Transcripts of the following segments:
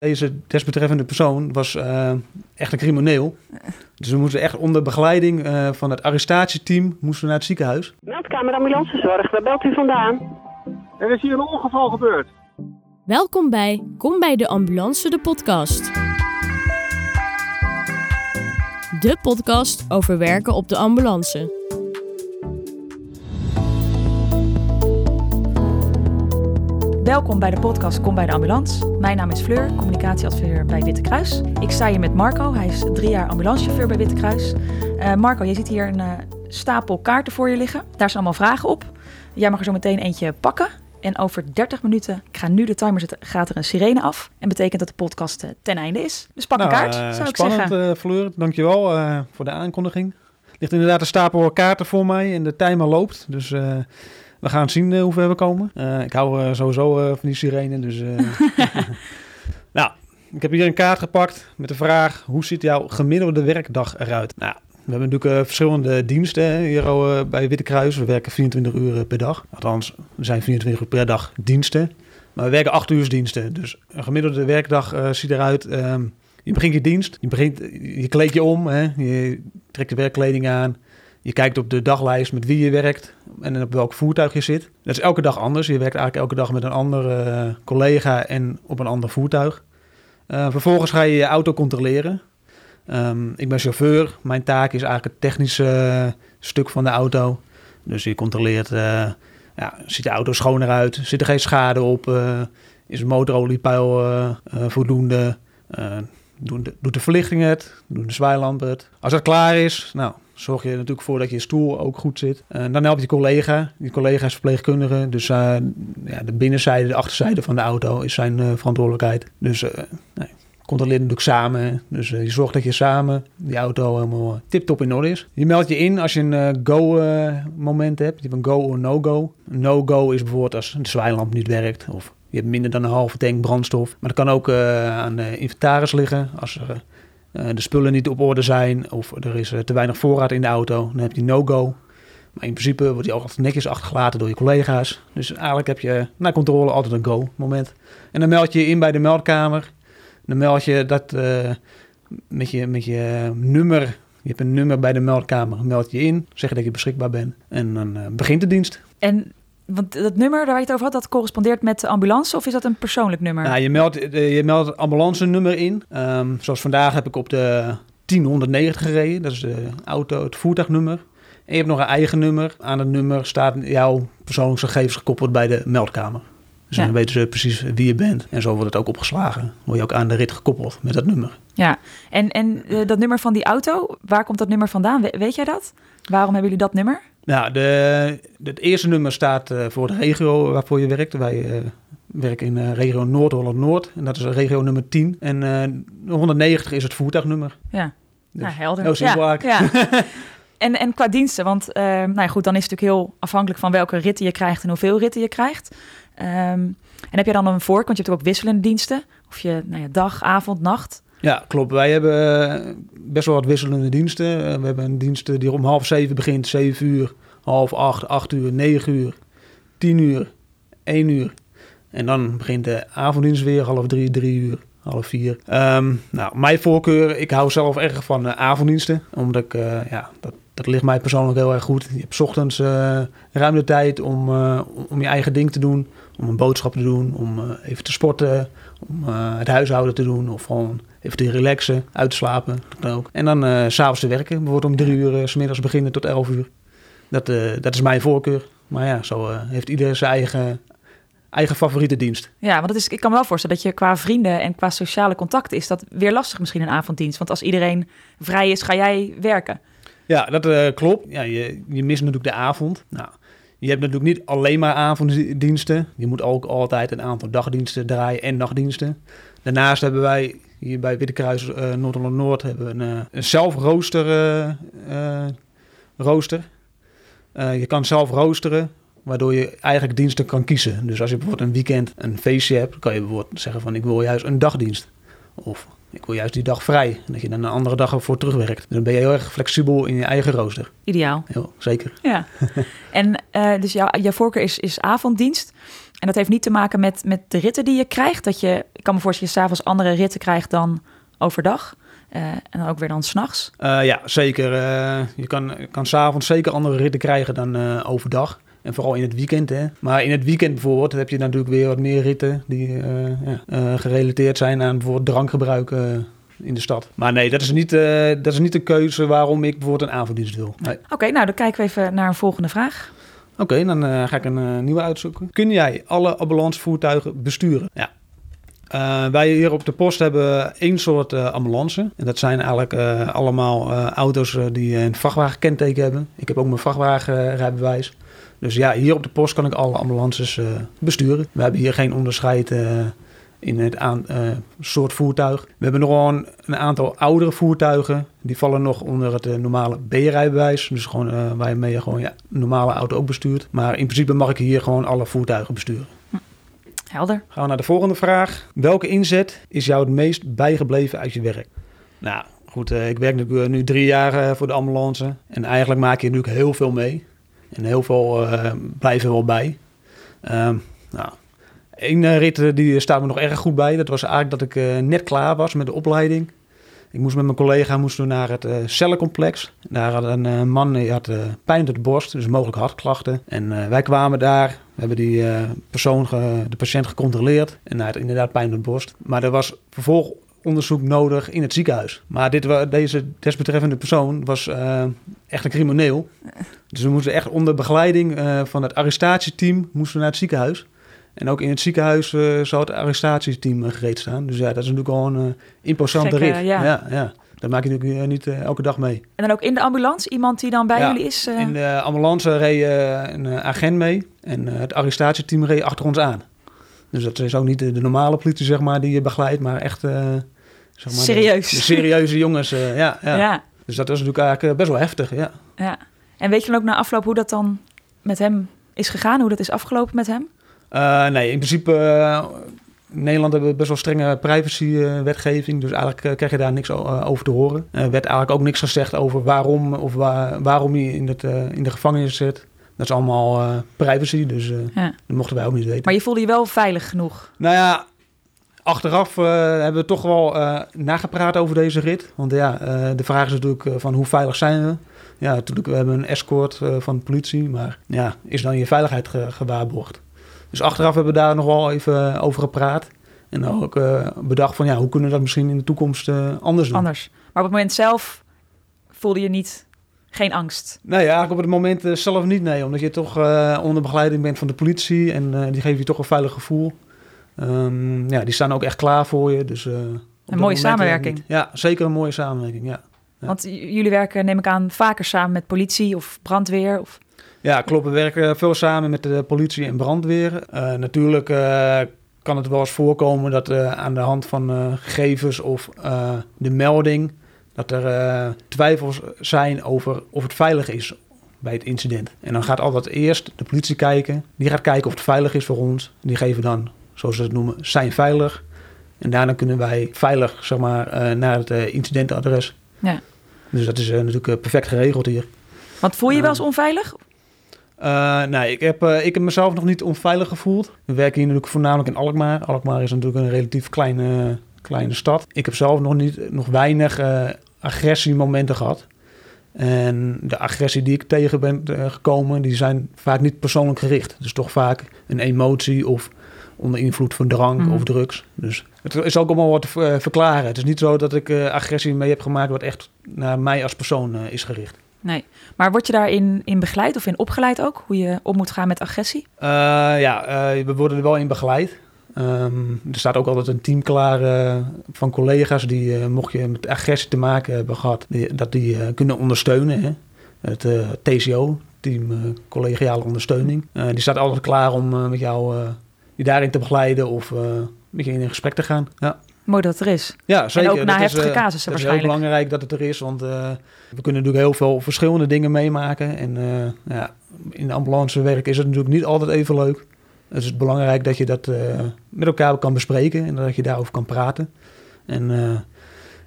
Deze desbetreffende persoon was uh, echt een crimineel. Dus we moesten echt onder begeleiding uh, van het arrestatieteam moesten we naar het ziekenhuis. Meldkamer ambulancezorg, waar belt u vandaan? Er is hier een ongeval gebeurd. Welkom bij Kom bij de Ambulance, de podcast. De podcast over werken op de ambulance. Welkom bij de podcast Kom bij de Ambulance. Mijn naam is Fleur, communicatieadviseur bij Witte Kruis. Ik sta hier met Marco, hij is drie jaar ambulancechauffeur bij Witte Kruis. Uh, Marco, je ziet hier een uh, stapel kaarten voor je liggen. Daar zijn allemaal vragen op. Jij mag er zo meteen eentje pakken. En over 30 minuten, ik ga nu de timer zetten, gaat er een sirene af. En betekent dat de podcast uh, ten einde is. Dus pak nou, een kaart, zou ik spannend, zeggen. Uh, Fleur, dankjewel voor de aankondiging. Er ligt inderdaad een stapel kaarten voor mij en de timer loopt. Dus we gaan zien uh, hoe ver we komen. Uh, ik hou uh, sowieso van die sirene, dus... nou, ik heb hier een kaart gepakt met de vraag... hoe ziet jouw gemiddelde werkdag eruit? Nou, we hebben natuurlijk verschillende diensten hier bij Witte Kruis. We werken 24 uur per dag. Althans, er zijn 24 uur per dag diensten. Maar we werken 8 uur diensten. Dus een gemiddelde werkdag ziet eruit... Um, je begint je dienst, je, begint, je kleed je om, hè? je trekt de werkkleding aan... Je kijkt op de daglijst met wie je werkt en op welk voertuig je zit. Dat is elke dag anders. Je werkt eigenlijk elke dag met een andere uh, collega en op een ander voertuig. Uh, vervolgens ga je je auto controleren. Um, ik ben chauffeur. Mijn taak is eigenlijk het technische uh, stuk van de auto. Dus je controleert, ja, ziet de auto schoon eruit? Zit er geen schade op? is de motoroliepeil voldoende? doet de, doet de verlichting het? Doen de zwaailampen het? Als dat klaar is, nou, zorg je natuurlijk voor dat je stoel ook goed zit. Uh, dan help je collega. Die collega is verpleegkundige. Dus uh, ja, de binnenzijde, de achterzijde van de auto is zijn uh, verantwoordelijkheid. Dus nee, controleer natuurlijk samen. Dus je zorgt dat je samen die auto helemaal tip-top in orde is. Je meldt je in als je een go-moment hebt. Je hebt een go of no-go. No-go is bijvoorbeeld als de zwaailamp niet werkt. Of je hebt minder dan een halve tank brandstof. Maar dat kan ook aan de inventaris liggen. Als er uh, de spullen niet op orde zijn of er is uh, te weinig voorraad in de auto, dan heb je no-go. Maar in principe wordt die altijd netjes achtergelaten door je collega's. Dus eigenlijk heb je na controle altijd een go-moment. En dan meld je je in bij de meldkamer. Dan meld je dat uh, met, je, met je nummer. Je hebt een nummer bij de meldkamer. Meld je in, zeg dat je beschikbaar bent. En dan begint de dienst. En want dat nummer waar je het over had, dat correspondeert met de ambulance of is dat een persoonlijk nummer? Nou, je meldt, je meldt het ambulance nummer in. Um, zoals vandaag heb ik op de 10190 gereden. Dat is de auto, het voertuignummer. En je hebt nog een eigen nummer. Aan het nummer staat jouw persoonlijke gegevens gekoppeld bij de meldkamer. Dus ja. dan weten ze precies wie je bent. En zo wordt het ook opgeslagen. Word je ook aan de rit gekoppeld met dat nummer. Ja, en, en uh, dat nummer van die auto, waar komt dat nummer vandaan? We, weet jij dat? Waarom hebben jullie dat nummer? Nou, de, het eerste nummer staat uh, voor de regio waarvoor je werkt. Wij uh, werken in uh, regio Noord-Holland-Noord. En dat is regio nummer 10. En 190 is het voertuignummer. Ja, dus, nou, helder. Heel simpel ja, ja. en, en qua diensten, want nou ja, goed, dan is het natuurlijk heel afhankelijk van welke ritten je krijgt en hoeveel ritten je krijgt. Um, en heb je dan een voorkant? Je hebt ook wisselende diensten. Of je nou ja, dag, avond, nacht. Ja, klopt. Wij hebben best wel wat wisselende diensten. We hebben een dienst die om half zeven begint, zeven uur, half acht, acht uur, negen uur, tien uur, één uur. En dan begint de avonddienst weer, half drie, drie uur, half vier. Um, nou, mijn voorkeur, ik hou zelf erg van avonddiensten. Omdat ik, ja, dat, dat ligt mij persoonlijk heel erg goed. Je hebt ochtends uh, ruim de tijd om, om je eigen ding te doen. Om een boodschap te doen, om even te sporten, om het huishouden te doen. Of gewoon even relaxen, uit te slapen. Dat ook. En dan uh, s'avonds te werken. Bijvoorbeeld om drie uur, s middags beginnen tot elf uur. Dat, uh, dat is mijn voorkeur. Maar ja, zo heeft iedereen zijn eigen, eigen favoriete dienst. Ja, want het is, ik kan me wel voorstellen dat je qua vrienden en qua sociale contacten is dat weer lastig misschien een avonddienst. Want als iedereen vrij is, ga jij werken. Ja, dat klopt. Ja, je, je mist natuurlijk de avond. Nou, je hebt natuurlijk niet alleen maar avonddiensten. Je moet ook altijd een aantal dagdiensten draaien en nachtdiensten. Daarnaast hebben wij hier bij Witte Kruis uh, Noord-Holland-Noord hebben we een, een zelfrooster uh, rooster. je kan zelf roosteren, waardoor je eigenlijk diensten kan kiezen. Dus als je bijvoorbeeld een weekend een feestje hebt, kan je bijvoorbeeld zeggen van ik wil juist een dagdienst. Of ik wil juist die dag vrij. En dat je dan een andere dag ervoor terugwerkt. Dus dan ben je heel erg flexibel in je eigen rooster. Ideaal. Ja, zeker. Ja. en uh, dus jouw, jouw voorkeur is, is avonddienst. En dat heeft niet te maken met, met de ritten die je krijgt. Dat je, ik kan me voorstellen, je s'avonds andere ritten krijgt dan overdag. Uh, en dan ook weer dan s'nachts. Uh, ja, zeker. Uh, je kan, kan s'avonds zeker andere ritten krijgen dan overdag. En vooral in het weekend. Hè. Maar in het weekend bijvoorbeeld heb je natuurlijk weer wat meer ritten die ja, gerelateerd zijn aan bijvoorbeeld drankgebruik in de stad. Maar nee, dat is niet, dat is niet een keuze waarom ik bijvoorbeeld een avonddienst wil. Nee. Oké, nou dan kijken we even naar een volgende vraag. Oké, dan uh, ga ik een uh, nieuwe uitzoeken. Kun jij alle ambulancevoertuigen besturen? Ja. Uh, wij hier op de post hebben één soort ambulance. En dat zijn eigenlijk allemaal auto's die een vrachtwagenkenteken hebben. Ik heb ook mijn vrachtwagenrijbewijs. Dus ja, hier op de post kan ik alle ambulances besturen. We hebben hier geen onderscheid in het aan, uh, soort voertuig. We hebben nog een, een, aantal oudere voertuigen. Die vallen nog onder het uh, normale B-rijbewijs. Dus gewoon uh, waarmee je gewoon ja, een normale auto ook bestuurt. Maar in principe mag ik hier gewoon alle voertuigen besturen. Hm. Helder. Gaan we naar de volgende vraag. Welke inzet is jou het meest bijgebleven uit je werk? Nou, goed, ik werk nu, nu drie jaar voor de ambulance. En eigenlijk maak je natuurlijk heel veel mee. En heel veel blijven wel bij. Ehm, nou, Eén eh, rit eh, die staat me nog erg goed bij. Dat was eigenlijk dat ik eh, net klaar was met de opleiding. Ik moest met mijn collega moesten naar het uh, cellencomplex. Daar had een man die had pijn op de borst, dus mogelijk hartklachten. En wij kwamen daar, hebben die persoon, de patiënt gecontroleerd. En hij had inderdaad pijn op de borst. Maar er was vervolgonderzoek nodig in het ziekenhuis. Maar dit, deze desbetreffende persoon was echt een crimineel. Dus we moesten echt onder begeleiding van het arrestatieteam moesten naar het ziekenhuis. En ook in het ziekenhuis uh, zou het arrestatieteam uh, gereed staan. Dus ja, dat is natuurlijk gewoon een uh, imposante rit. Ja. ja, ja. Dat maak je natuurlijk niet elke dag mee. En dan ook in de ambulance? Iemand die dan bij jullie is? In de ambulance reed een agent mee. En het arrestatieteam reed achter ons aan. Dus dat is ook niet de, normale politie, zeg maar, die je begeleidt. Maar echt... zeg maar, Serieus. De, de serieuze jongens, ja, ja, ja. Dus dat is natuurlijk eigenlijk best wel heftig, ja. ja. En weet je dan ook na afloop hoe dat dan met hem is gegaan? Hoe dat is afgelopen met hem? Uh, nee, in principe, uh, in Nederland hebben we best wel strenge privacywetgeving. dus eigenlijk uh, krijg je daar niks over te horen. Er werd eigenlijk ook niks gezegd over waarom, of waar, waarom je in, het, in de gevangenis zit. Dat is allemaal privacy, dus ja. dat mochten wij ook niet weten. Maar je voelde je wel veilig genoeg? Nou ja, achteraf hebben we toch wel nagepraat over deze rit. Want ja, de vraag is natuurlijk van hoe veilig zijn we? Ja, natuurlijk, we hebben een escort van de politie, maar ja, is dan je veiligheid gewaarborgd? Dus achteraf hebben we daar nog wel even over gepraat. En ook uh, bedacht van ja, hoe kunnen we dat misschien in de toekomst uh, anders doen. Anders. Maar op het moment zelf voelde je niet geen angst? Nee, eigenlijk op het moment zelf niet, nee. Omdat je toch onder begeleiding bent van de politie en die geven je toch een veilig gevoel. Um, ja, die staan ook echt klaar voor je. Dus, een mooie samenwerking. Ja, zeker een mooie samenwerking, ja. ja. Want jullie werken, neem ik aan, vaker samen met politie of brandweer? Of... Ja, klopt. We werken veel samen met de politie en brandweer. Uh, natuurlijk uh, kan het wel eens voorkomen dat aan de hand van gegevens of de melding... dat er twijfels zijn over of het veilig is bij het incident. En dan gaat altijd eerst de politie kijken. Die gaat kijken of het veilig is voor ons. Die geven dan, zoals ze het noemen, zijn veilig. En daarna kunnen wij veilig zeg maar, naar het incidentadres. Ja. Dus dat is natuurlijk perfect geregeld hier. Want voel je je wel eens onveilig? Uh, nee, ik heb, uh, ik heb mezelf nog niet onveilig gevoeld. We werken hier natuurlijk voornamelijk in Alkmaar. Alkmaar is natuurlijk een relatief kleine, kleine stad. Ik heb zelf nog, niet, nog weinig uh, agressiemomenten gehad. En de agressie die ik tegen ben gekomen, die zijn vaak niet persoonlijk gericht. Dus toch vaak een emotie of onder invloed van drank mm. of drugs. Dus het is ook allemaal wat te verklaren. Het is niet zo dat ik agressie mee heb gemaakt wat echt naar mij als persoon is gericht. Nee, maar word je daarin in begeleid of in opgeleid ook? Hoe je om moet gaan met agressie? Uh, ja, uh, we worden er wel in begeleid. Um, er staat ook altijd een team klaar uh, van collega's die, mocht je met agressie te maken hebben gehad, dat die kunnen ondersteunen. Hè? Het TCO, Team Collegiale Ondersteuning. die staat altijd klaar om met jou je daarin te begeleiden of met je in gesprek te gaan. Ja. Mooi dat het er is. Ja, zeker. En ook na dat heftige is, casussen Het is heel belangrijk dat het er is, want uh, we kunnen natuurlijk heel veel verschillende dingen meemaken. En uh, ja, in de ambulancewerk is het natuurlijk niet altijd even leuk. Het is belangrijk dat je dat met elkaar kan bespreken en dat je daarover kan praten. En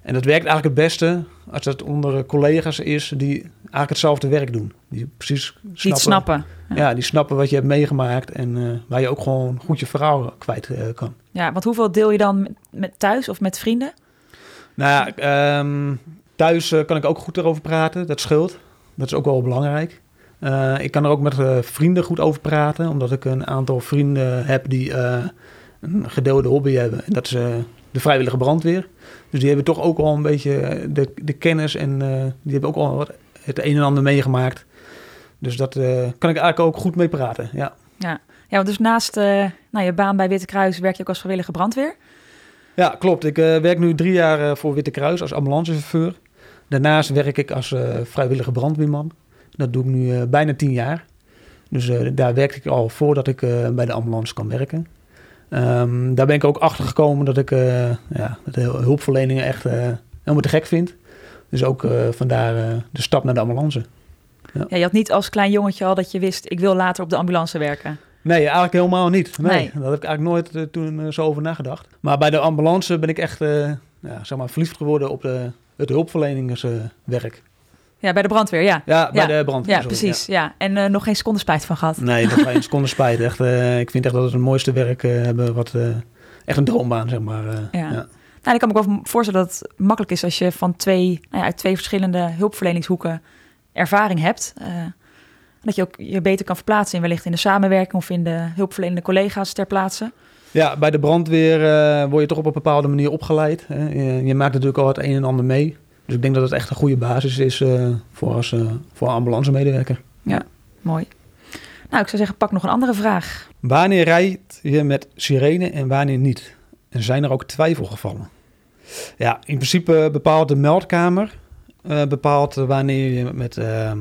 En dat werkt eigenlijk het beste als dat onder collega's is die eigenlijk hetzelfde werk doen. Die precies snappen, Die snappen. Ja, die snappen wat je hebt meegemaakt en eh, waar je ook gewoon goed je verhaal kwijt eh, kan. Ja, want hoeveel deel je dan met, met thuis of met vrienden? Nou ja, ehm, thuis eh, kan ik ook goed erover praten. Dat scheelt. Dat is ook wel belangrijk. Ik kan er ook met vrienden goed over praten, omdat ik een aantal vrienden heb die een gedeelde hobby hebben. En dat is de vrijwillige brandweer. Dus die hebben toch ook al een beetje eh, de, de kennis en eh, die hebben ook al wat, het een en ander meegemaakt. Dus dat eh, kan ik eigenlijk ook goed mee praten. Ja, Ja, want dus naast nou, je baan bij Witte Kruis werk je ook als vrijwillige brandweer. ja klopt. Ik werk nu drie jaar voor Witte Kruis als ambulancechauffeur. Daarnaast werk ik als vrijwillige brandweerman. Dat doe ik nu bijna tien jaar. Dus daar werkte ik al voordat ik bij de ambulance kan werken. Ehm, daar ben ik ook achter gekomen dat ik eh, ja, dat hulpverleningen echt eh, helemaal te gek vind. Dus ook eh, vandaar de stap naar de ambulance. Ja, je had niet als klein jongetje al dat je wist, ik wil later op de ambulance werken. Nee, eigenlijk helemaal niet. Nee, Nee. dat heb ik eigenlijk nooit toen zo over nagedacht. Maar bij de ambulance ben ik echt ja, zeg maar verliefd geworden op de, het hulpverleningswerk. Ja, bij de brandweer, ja. ja, bij Ja, de brandweer. Ja, sorry, precies. Ja. En eh, nog geen seconde spijt van gehad. Nee, is geen seconde spijt. Echt, eh, ik vind echt dat we het mooiste werk eh, hebben. Wat, echt een droombaan, zeg maar. Ja. Nou, ik kan me ook wel voorstellen dat het makkelijk is als je van twee, nou ja, uit twee verschillende hulpverleningshoeken ervaring hebt. dat je ook je beter kan verplaatsen in wellicht in de samenwerking of in de hulpverlenende collega's ter plaatse. Ja, bij de brandweer word je toch op een bepaalde manier opgeleid. Hè. Je, je maakt natuurlijk al het een en ander mee. Dus ik denk dat het echt een goede basis is eh, voor, als, eh, voor ambulancemedewerker. Mooi. Nou, ik zou zeggen, pak nog een andere vraag. Wanneer rijdt je met sirene en wanneer niet? En zijn er ook twijfelgevallen? Ja, in principe bepaalt de meldkamer eh, bepaalt wanneer je met... eh,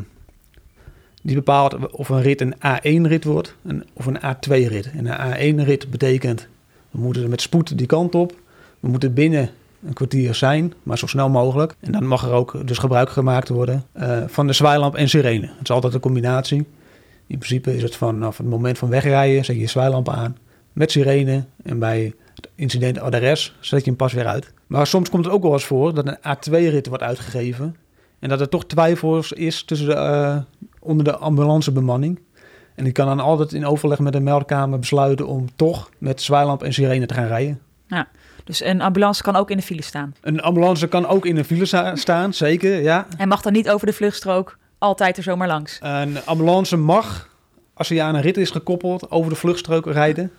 die bepaalt of een rit een A1-rit wordt een, of een A2-rit. En een A1-rit betekent, we moeten met spoed die kant op. We moeten binnen een kwartier zijn, maar zo snel mogelijk. En dan mag er ook dus gebruik gemaakt worden eh, van de zwaailamp en sirene. Het is altijd een combinatie. In principe is het vanaf het moment van wegrijden, zet je je zwaailamp aan met sirene. En bij het incident adres zet je hem pas weer uit. Maar soms komt het ook wel eens voor dat een A2-rit wordt uitgegeven. En dat er toch twijfels is tussen de, eh, onder de ambulancebemanning. En die kan dan altijd in overleg met de meldkamer besluiten om toch met zwaailamp en sirene te gaan rijden. Dus een ambulance kan ook in de file staan. Een ambulance kan ook in een file sta- staan, zeker, ja. En mag dan niet over de vluchtstrook altijd er zomaar langs. Een ambulance mag, als hij aan een rit is gekoppeld, over de vluchtstrook rijden.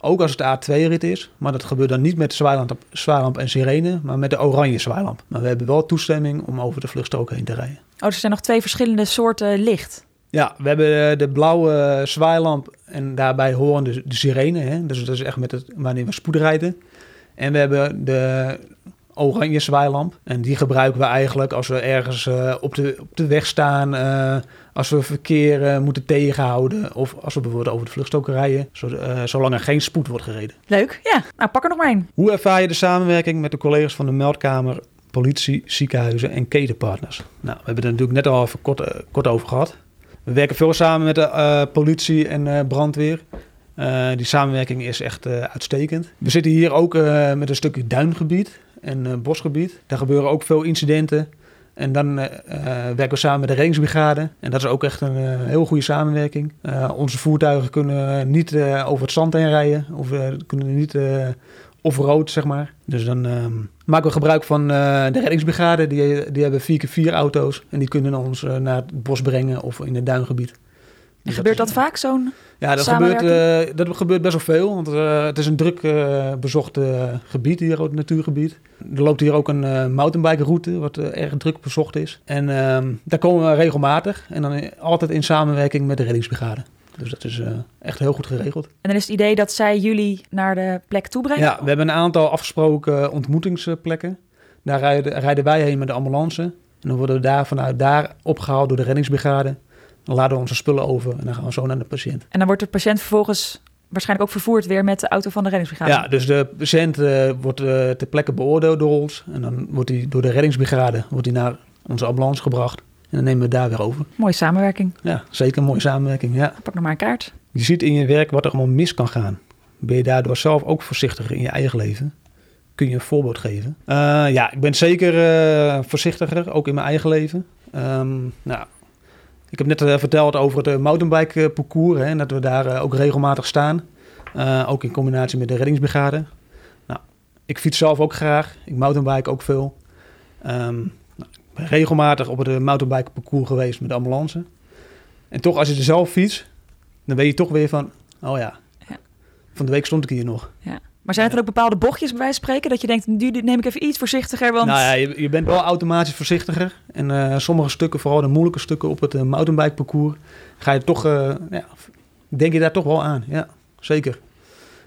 Ook als het de A2-rit is. Maar dat gebeurt dan niet met zwaailamp, zwaailamp en sirene, maar met de oranje zwaailamp. Maar we hebben wel toestemming om over de vluchtstrook heen te rijden. Oh, dus er zijn nog twee verschillende soorten licht. Ja, we hebben eh, de blauwe zwaailamp en daarbij horen de, de sirene. Hè? Dus dat is echt met het, wanneer we spoed rijden. En we hebben de oranje zwaailamp. En die gebruiken we eigenlijk als we ergens eh, op, de, op de weg staan. eh, als we verkeer eh, moeten tegenhouden. Of als we bijvoorbeeld over de vluchtstrook rijden. Zo, zolang er geen spoed wordt gereden. Leuk, ja. Nou, pak er nog maar één. Hoe ervaar je de samenwerking met de collega's van de meldkamer, politie, ziekenhuizen en ketenpartners? Nou, we hebben het er natuurlijk net al even kort, kort over gehad. We werken veel samen met de eh, politie en eh, brandweer. Eh, die samenwerking is echt eh, uitstekend. We zitten hier ook eh, met een stukje duingebied en bosgebied. Daar gebeuren ook veel incidenten. En dan werken we samen met de reddingsbrigade. En dat is ook echt een heel goede samenwerking. Onze voertuigen kunnen niet over het zand heen rijden. Of kunnen niet off-road, zeg maar. Dus dan ehm, maken we gebruik van de reddingsbrigade. Die, die hebben 4x4 auto's. En die kunnen ons naar het bos brengen of in het duingebied. Dus gebeurt dat is- vaak, zo'n... ja, dat gebeurt, eh, dat gebeurt best wel veel, want eh, het is een druk eh, bezocht gebied hier, het natuurgebied. Er loopt hier ook een mountainbike route, wat erg druk bezocht is. En ehm, daar komen we regelmatig en dan in- altijd in samenwerking met de reddingsbrigade. Dus dat is echt heel goed geregeld. En dan is het idee dat zij jullie naar de plek toe brengen? Ja, we hebben een aantal afgesproken ontmoetingsplekken. Daar rijden, rijden wij heen met de ambulance. En dan worden we daar vanuit daar opgehaald door de reddingsbrigade. Dan laden we onze spullen over en dan gaan we zo naar de patiënt. En dan wordt de patiënt vervolgens waarschijnlijk ook vervoerd weer met de auto van de reddingsbrigade. Ja, dus de patiënt eh, wordt eh, ter plekke beoordeeld door ons. En dan wordt hij door de reddingsbrigade wordt hij naar onze ambulance gebracht. En dan nemen we het daar weer over. Mooie samenwerking. Ja, zeker een mooie samenwerking. Ja. Pak nog maar een kaart. Je ziet in je werk wat er allemaal mis kan gaan. Ben je daardoor zelf ook voorzichtiger in je eigen leven? kun je een voorbeeld geven? Uh, ja, ik ben zeker voorzichtiger, ook in mijn eigen leven. Um, nou, ik heb net uh, verteld over het mountainbike parcours hè, en dat we daar ook regelmatig staan. ook in combinatie met de reddingsbrigade. Nou, ik fiets zelf ook graag. Ik mountainbike ook veel. Um, nou, ik ben regelmatig op het mountainbike parcours geweest met de ambulance. En toch, als je er zelf fiets, dan weet je toch weer van, oh ja, ja. van de week stond ik hier nog. Ja. Maar zijn er ook bepaalde bochtjes bij wijze van spreken? Dat je denkt, nu neem ik even iets voorzichtiger, want... Nou ja, je, je bent wel automatisch voorzichtiger. En uh, sommige stukken, vooral de moeilijke stukken op het uh, mountainbike parcours... ga je toch, uh, ja, denk je daar toch wel aan. Ja, zeker.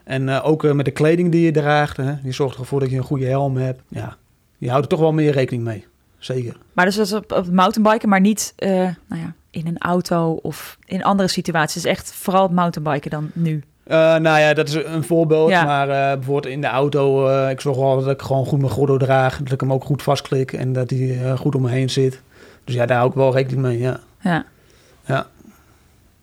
En ook met de kleding die je draagt, hè, die zorgt ervoor dat je een goede helm hebt. Ja, je houdt er toch wel meer rekening mee. Zeker. Maar dus dat is op, op mountainbiken, maar niet nou ja, in een auto of in andere situaties. Dus echt vooral het mountainbiken dan nu. Uh, nou ja, dat is een voorbeeld. Maar uh, bijvoorbeeld in de auto, uh, ik zorg wel dat ik gewoon goed mijn gordel draag. Dat ik hem ook goed vastklik en dat hij goed om me heen zit. Dus ja, daar hou ik wel rekening mee, ja. Ja. Ja.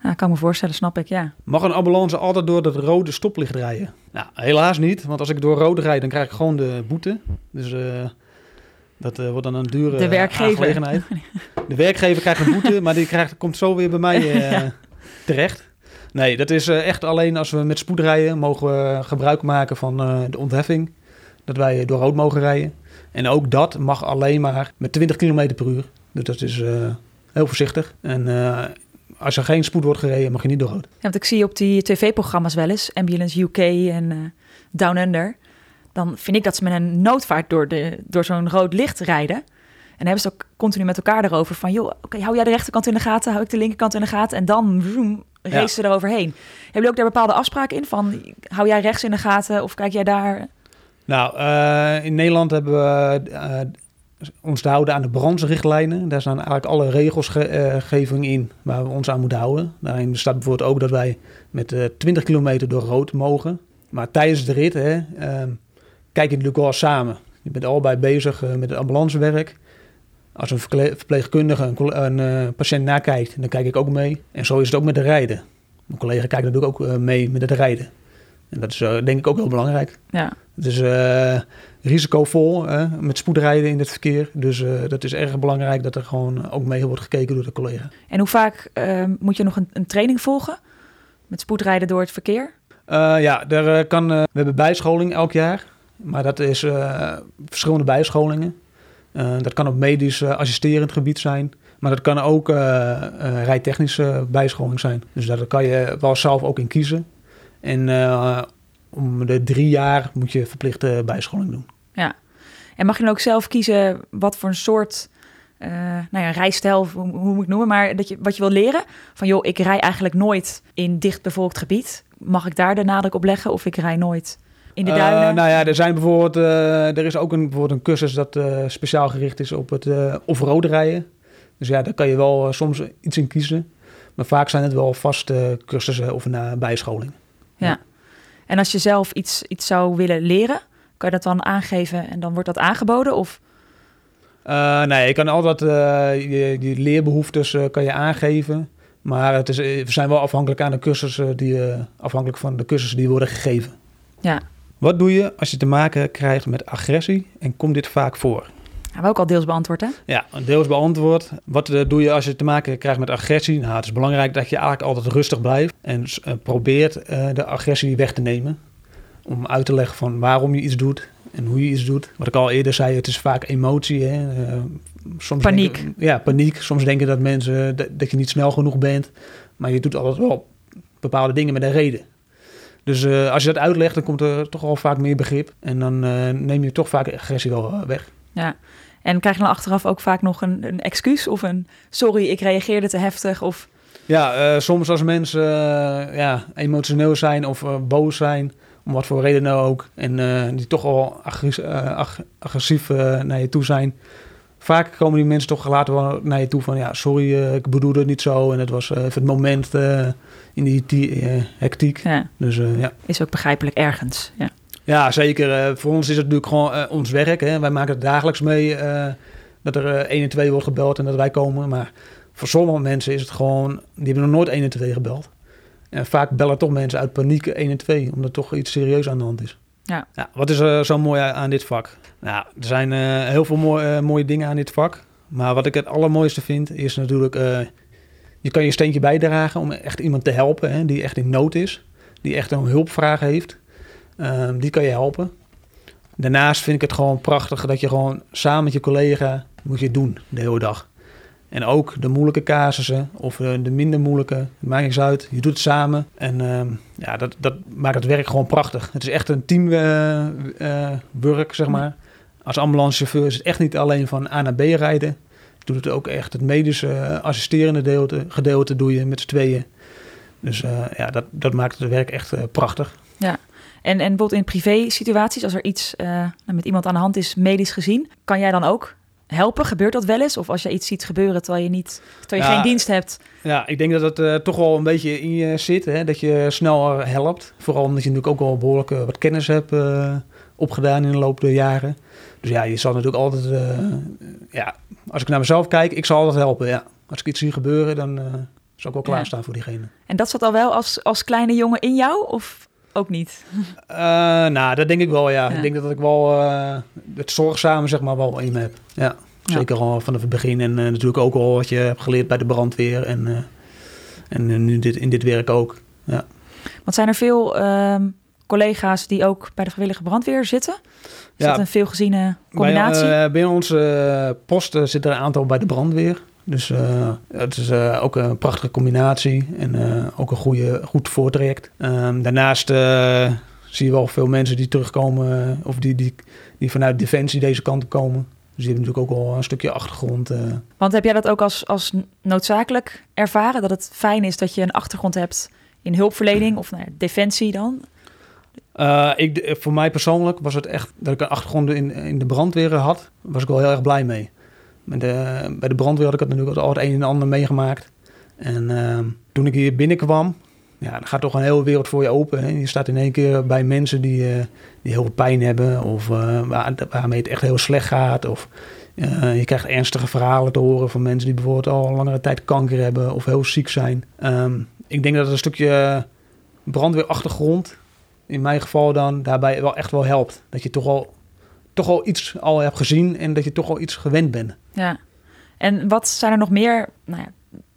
Ja, kan me voorstellen, snap ik, ja. Mag een ambulance altijd door dat rode stoplicht rijden? Nou, helaas niet. Want als ik door rood rijd, dan krijg ik gewoon de boete. Dus dat wordt dan een dure de werkgever. De werkgever krijgt een boete, maar die krijgt, komt zo weer bij mij ja. terecht. Nee, dat is eh, echt alleen als we met spoed rijden, mogen we gebruik maken van uh, de ontheffing. Dat wij door rood mogen rijden. En ook dat mag alleen maar met 20 km per uur. Dus dat is uh, heel voorzichtig. En als er geen spoed wordt gereden, mag je niet door rood. Ja, want ik zie op die tv-programma's wel eens, Ambulance UK en Down Under. Dan vind ik dat ze met een noodvaart door, de, door zo'n rood licht rijden. En hebben ze ook continu met elkaar erover van... joh, oké, hou jij de rechterkant in de gaten, hou ik de linkerkant in de gaten... en dan vroom, race ze eroverheen. Hebben jullie ook daar bepaalde afspraken in? Van hou jij rechts in de gaten of kijk jij daar? Nou, uh, in Nederland hebben we uh, ons te houden aan de brandsrichtlijnen. Daar staan eigenlijk alle regelsgeving uh, in waar we ons aan moeten houden. Daarin staat bijvoorbeeld ook dat wij met 20 kilometer door rood mogen. Maar tijdens de rit hè, ehm, kijk je natuurlijk wel samen. Je bent allebei bezig met het ambulancewerk. Als een verpleegkundige een, een uh, patiënt nakijkt, dan kijk ik ook mee. En zo is het ook met de rijden. Mijn collega kijkt natuurlijk ook uh, mee met het rijden. En dat is uh, denk ik ook heel belangrijk. Ja. Het is risicovol met spoedrijden in het verkeer. Dus dat is erg belangrijk dat er gewoon ook mee wordt gekeken door de collega. En hoe vaak moet je nog een, een, training volgen met spoedrijden door het verkeer? ja, daar kan, we hebben bijscholing elk jaar. Maar dat is verschillende bijscholingen. Uh, dat kan op medisch uh, assisterend gebied zijn. Maar dat kan ook uh, rijtechnische bijscholing zijn. Dus daar kan je wel zelf ook in kiezen. En om de drie jaar moet je verplichte bijscholing doen. Ja. En mag je dan ook zelf kiezen wat voor een soort nou ja, rijstijl, hoe, moet ik noemen, maar dat je, wat je wil leren? Van joh, ik rij eigenlijk nooit in dichtbevolkt gebied. Mag ik daar de nadruk op leggen? Of ik rij nooit in de duinen? Uh, nou ja, er zijn bijvoorbeeld, uh, er is ook een, bijvoorbeeld een cursus dat uh, speciaal gericht is op het off-road rijden. Dus ja, daar kan je wel soms iets in kiezen. Maar vaak zijn het wel vaste cursussen of een bijscholing. Ja. En als je zelf iets, iets zou willen leren, kan je dat dan aangeven en dan wordt dat aangeboden? Of? nee, je kan altijd je, je leerbehoeftes kan je aangeven. Maar het is, we zijn wel afhankelijk aan de cursussen die, afhankelijk van de cursussen die worden gegeven. Ja, wat doe je als je te maken krijgt met agressie en komt dit vaak voor? Hebben we ook al deels beantwoord, hè? Ja, deels beantwoord. Wat uh, doe je als je te maken krijgt met agressie? Nou, het is belangrijk dat je eigenlijk altijd rustig blijft en uh, probeert uh, de agressie weg te nemen. Om uit te leggen van waarom je iets doet en hoe je iets doet. Wat ik al eerder zei, het is vaak emotie. Hè? soms paniek. Denken, ja, paniek. Soms denken dat mensen dat je niet snel genoeg bent. Maar je doet altijd wel bepaalde dingen met een reden. Dus uh, als je dat uitlegt, dan komt er toch al vaak meer begrip. En dan uh, neem je toch vaak agressie wel uh, weg. Ja, en krijg je dan achteraf ook vaak nog een, een excuus of een sorry, ik reageerde te heftig? Of... Ja, soms als mensen ja, emotioneel zijn of boos zijn, om wat voor reden nou ook, en die toch al agressief, ag agressief naar je toe zijn, vaak komen die mensen toch later wel naar je toe van ja, sorry, ik bedoelde het niet zo en het was even het moment in die, die hectiek. Ja. Dus ja. Is ook begrijpelijk ergens. Ja, ja zeker. Voor ons is het natuurlijk gewoon ons werk. Hè. Wij maken het dagelijks mee dat er 1 en 2 wordt gebeld en dat wij komen. Maar voor sommige mensen is het gewoon, die hebben nog nooit 1 en 2 gebeld. En vaak bellen toch mensen uit paniek 1 en 2, omdat toch iets serieus aan de hand is. Ja. wat is er zo mooi aan dit vak? Nou, er zijn eh, heel veel eh, mooie dingen aan dit vak. Maar wat ik het allermooiste vind, is natuurlijk... eh, je kan je steentje bijdragen om echt iemand te helpen hè, die echt in nood is. Die echt een hulpvraag heeft. Ehm, die kan je helpen. Daarnaast vind ik het gewoon prachtig dat je gewoon samen met je collega moet je doen de hele dag. En ook de moeilijke casussen of eh, de minder moeilijke, het maakt niks uit. Je doet het samen en ehm, ja, dat, dat maakt het werk gewoon prachtig. Het is echt een teamwork, zeg maar. Als ambulancechauffeur is het echt niet alleen van A naar B rijden. Je doet het ook echt het medische eh, assisterende gedeelte, doe je met z'n tweeën. Dus eh, ja, dat, dat maakt het werk echt eh, prachtig. En, en bijvoorbeeld in privé situaties, als er iets eh, met iemand aan de hand is, medisch gezien, kan jij dan ook helpen? Gebeurt dat wel eens? Of als je iets ziet gebeuren terwijl je, niet, terwijl je Ja, geen dienst hebt? Ja, ik denk dat het eh, toch wel een beetje in je zit. Hè? Dat je sneller helpt. Vooral omdat je natuurlijk ook wel behoorlijk eh, wat kennis hebt eh, opgedaan in de loop der jaren. Dus ja, je zal natuurlijk altijd... ja, als ik naar mezelf kijk, ik zal altijd helpen. Ja. Als ik iets zie gebeuren, dan zal ik wel Ja. klaarstaan voor diegene. En dat zat al wel als, als kleine jongen in jou? Of ook niet? Eh, nou, dat denk ik wel, ja. Ja. Ik denk dat ik wel eh, het zorgzame zeg maar wel in me heb. Ja, Ja. zeker al vanaf het begin. En eh, natuurlijk ook al wat je hebt geleerd bij de brandweer. En, en nu dit, in dit werk ook. Want zijn er veel ehm, collega's die ook bij de vrijwillige brandweer zitten? Is Ja. dat een veelgeziene combinatie? Bij, binnen onze posten zitten er een aantal bij de brandweer. Dus eh, het is eh, ook een prachtige combinatie en eh, ook een goede, goed voortraject. Ehm, daarnaast zie je wel veel mensen die terugkomen of die, die, die vanuit Defensie deze kant op komen. Dus die hebben natuurlijk ook al een stukje achtergrond. Want heb jij dat ook als, als noodzakelijk ervaren? Dat het fijn is dat je een achtergrond hebt in hulpverlening of ja, defensie dan? Ik, voor mij persoonlijk was het echt dat ik een achtergrond in, in de brandweer had. Was ik wel heel erg blij mee. Met de, bij de brandweer had ik het natuurlijk al het een en ander meegemaakt. En ehm, toen ik hier binnenkwam, ja, dan gaat toch een hele wereld voor je open. Hè. Je staat in één keer bij mensen die, eh, die heel veel pijn hebben. Of eh, waar, waarmee het echt heel slecht gaat. Of eh, je krijgt ernstige verhalen te horen van mensen die bijvoorbeeld al langere tijd kanker hebben. Of heel ziek zijn. Ehm, ik denk dat een stukje brandweerachtergrond in mijn geval dan daarbij wel echt wel helpt. Dat je toch al, toch al iets al hebt gezien en dat je toch al iets gewend bent. Ja. En wat zijn er nog meer nou ja,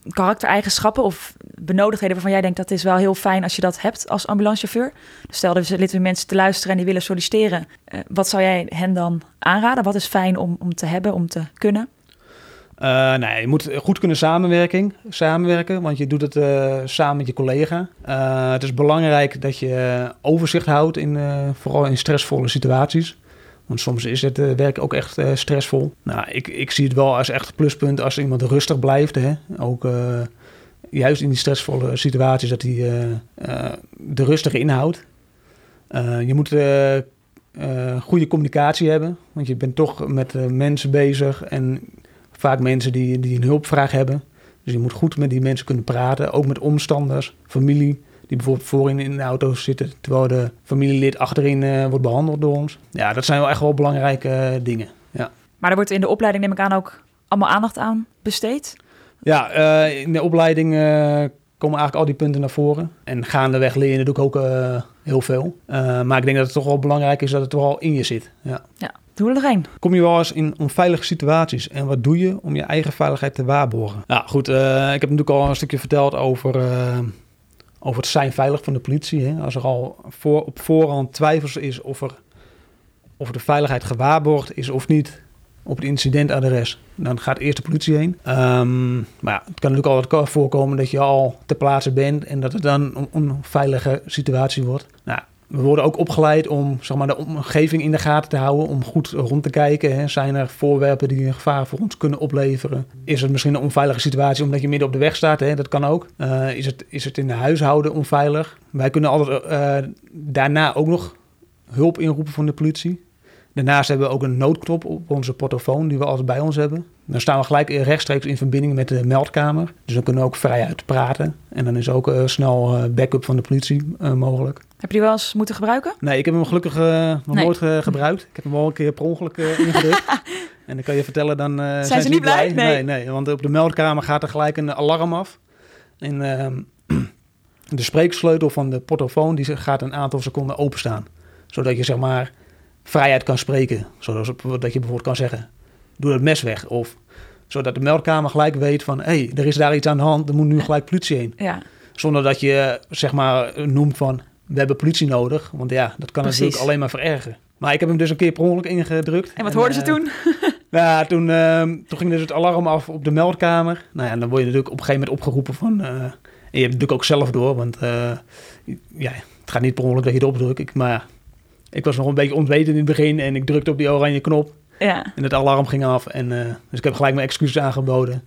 karaktereigenschappen of benodigdheden waarvan jij denkt dat is wel heel fijn als je dat hebt als ambulancechauffeur? Dus stel er zitten mensen te luisteren en die willen solliciteren. Eh, wat zou jij hen dan aanraden? Wat is fijn om, om te hebben, om te kunnen? Nee, je moet goed kunnen samenwerking, samenwerken, want je doet het eh, samen met je collega. Het is belangrijk dat je overzicht houdt, in, vooral in stressvolle situaties. Want soms is het eh, werk ook echt eh, stressvol. Nou, ik, ik zie het wel als echt pluspunt als iemand rustig blijft. Hè? Ook eh, juist in die stressvolle situaties dat hij de rustige inhoudt. Je moet goede communicatie hebben, want je bent toch met mensen bezig en vaak mensen die, die een hulpvraag hebben. Dus je moet goed met die mensen kunnen praten, ook met omstanders, familie, die bijvoorbeeld voorin in de auto zitten, terwijl de familielid achterin eh, wordt behandeld door ons. Ja, dat zijn wel echt wel belangrijke eh, dingen. Ja, Maar er wordt in de opleiding, neem ik aan, ook allemaal aandacht aan besteed. ja eh, in de opleiding komen eigenlijk al die punten naar voren. En gaandeweg leer je natuurlijk ook eh, heel veel. Eh, maar ik denk dat het toch wel belangrijk is dat het toch wel in je zit. Ja. Doe er nog één. Kom je wel eens in onveilige situaties en wat doe je om je eigen veiligheid te waarborgen? Nou goed, eh, ik heb natuurlijk al een stukje verteld over, eh, over het zijn veilig van de politie. Hè? Als er al voor, op voorhand twijfels is of, er, of de veiligheid gewaarborgd is of niet op het incidentadres, dan gaat eerst de politie heen. Ehm, maar ja, het kan natuurlijk altijd voorkomen dat je al ter plaatse bent en dat het dan een onveilige situatie wordt. Nou, we worden ook opgeleid om zeg maar, de omgeving in de gaten te houden, om goed rond te kijken. Hè. Zijn er voorwerpen die een gevaar voor ons kunnen opleveren? Is het misschien een onveilige situatie omdat je midden op de weg staat? Hè? Dat kan ook. Eh, is, het, is het in de huishouden onveilig? Wij kunnen altijd eh, daarna ook nog hulp inroepen van de politie. Daarnaast hebben we ook een noodknop op onze portofoon die we altijd bij ons hebben. Dan staan we gelijk rechtstreeks in verbinding met de meldkamer. Dus dan kunnen we ook vrijuit praten. En dan is ook eh, snel eh, backup van de politie eh, mogelijk. Heb je die wel eens moeten gebruiken? Nee, ik heb hem gelukkig nog Nee. nooit gebruikt. Ik heb hem wel een keer per ongeluk ingedrukt. en dan kan je vertellen, dan eh, zijn, ze niet blij? Nee. Nee. nee, want op de meldkamer gaat er gelijk een alarm af. En ehm, de spreeksleutel van de portofoon die gaat een aantal seconden openstaan. Zodat je zeg maar vrijheid kan spreken. Zodat je bijvoorbeeld kan zeggen, doe het mes weg. Of zodat de meldkamer gelijk weet van, hé, hey, er is daar iets aan de hand, er moet nu gelijk politie heen. Ja, Zonder dat je zeg maar noemt van, we hebben politie nodig. Want ja, dat kan Precies. natuurlijk alleen maar verergeren. Maar ik heb hem dus een keer per ongeluk ingedrukt. en wat hoorden ze eh, toen? ja, toen, ehm, toen ging dus het alarm af op de meldkamer. Nou ja, dan word je natuurlijk op een gegeven moment opgeroepen van... eh, en je hebt het natuurlijk ook zelf door, want eh, ja, het gaat niet per ongeluk dat je het opdrukt. Ik, maar ik was nog een beetje ontwetend in het begin en ik drukte op die oranje knop. Ja, En het alarm ging af. En, eh, dus ik heb gelijk mijn excuses aangeboden.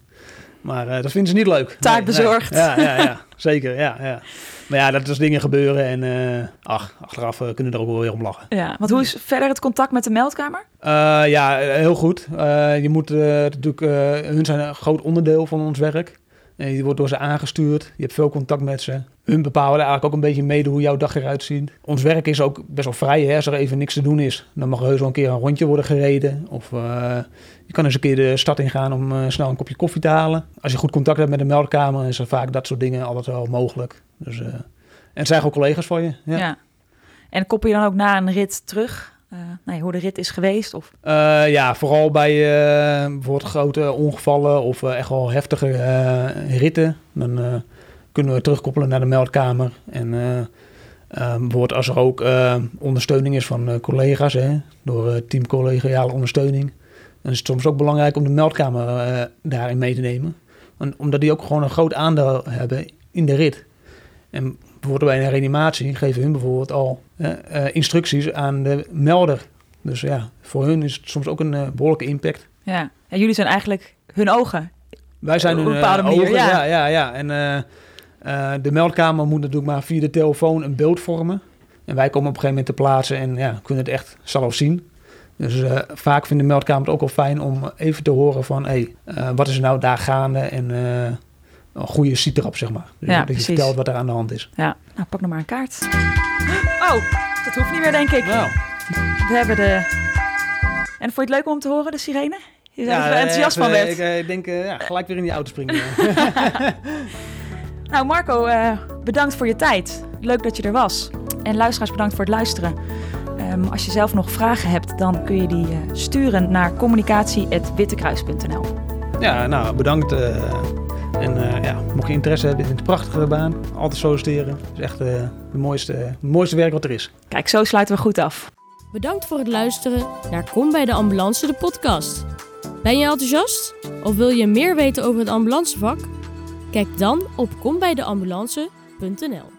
Maar eh, dat vinden ze niet leuk. Taak Nee, nee. bezorgd. Ja, ja, ja, zeker. Ja, ja. Maar ja, dat is dingen gebeuren. En eh, ach, achteraf kunnen we er ook wel weer om lachen. ja. Want hoe is verder het contact met de meldkamer? Ja, heel goed. Je moet natuurlijk, hun zijn een groot onderdeel van ons werk. Je wordt door ze aangestuurd. Je hebt veel contact met ze. Hun bepalen eigenlijk ook een beetje mede hoe jouw dag eruit ziet. Ons werk is ook best wel vrij. Hè? Als er even niks te doen is, dan mag er heus wel een keer een rondje worden gereden. Of eh, je kan eens een keer de stad ingaan om eh, snel een kopje koffie te halen. Als je goed contact hebt met de meldkamer, is er vaak dat soort dingen altijd wel mogelijk. Dus, eh, en het zijn gewoon collega's voor je. Ja. En koppel je dan ook na een rit terug? Eh, nou hoe de rit is geweest? Of... Eh, ja, vooral bij eh, bijvoorbeeld grote ongevallen of eh, echt wel heftige eh, ritten. Dan eh, kunnen we terugkoppelen naar de meldkamer. En eh, eh, bijvoorbeeld als er ook eh, ondersteuning is van eh, collega's, hè, door eh, teamcollegiale ondersteuning. Dan is het soms ook belangrijk om de meldkamer eh, daarin mee te nemen. Want, omdat die ook gewoon een groot aandeel hebben in de rit. En bijvoorbeeld bij een reanimatie geven hun bijvoorbeeld al eh, eh, instructies aan de melder. Dus ja, voor hun is het soms ook een eh, behoorlijke impact. Ja. En jullie zijn eigenlijk hun ogen. Wij zijn Op hun een bepaalde eh, manier, ogen, ja. ja. ja, ja, En eh, eh, de meldkamer moet natuurlijk maar via de telefoon een beeld vormen. En wij komen op een gegeven moment te plaatsen en ja, kunnen het echt zelf zien. Dus eh, vaak vindt de meldkamer het ook wel fijn om even te horen van... hé, hey, wat is er nou daar gaande? En eh, een goede sitrap, zeg maar. Dus Ja, dat precies. je vertelt wat er aan de hand is. Ja. Nou, pak nog maar een kaart. Oh, dat hoeft niet meer, denk ik. Nou, We hebben de... En vond je het leuk om te horen, de sirene? Je je er enthousiast van even, werd. Ik eh, denk eh, ja, gelijk weer in die auto springen. Nou, Marco, eh, bedankt voor je tijd. Leuk dat je er was. En luisteraars, bedankt voor het luisteren. Ehm, als je zelf nog vragen hebt, dan kun je die eh, sturen naar communicatie.wittekruis.nl. ja, nou, bedankt. En eh, ja, mocht je interesse hebben in het prachtige baan, altijd solliciteren. Het is echt eh het mooiste, het mooiste werk wat er is. Kijk, zo sluiten we goed af. Bedankt voor het luisteren naar Kom bij de Ambulance, de podcast. Ben je enthousiast? Of wil je meer weten over het ambulancevak? Kijk dan op kombijdeambulance.nl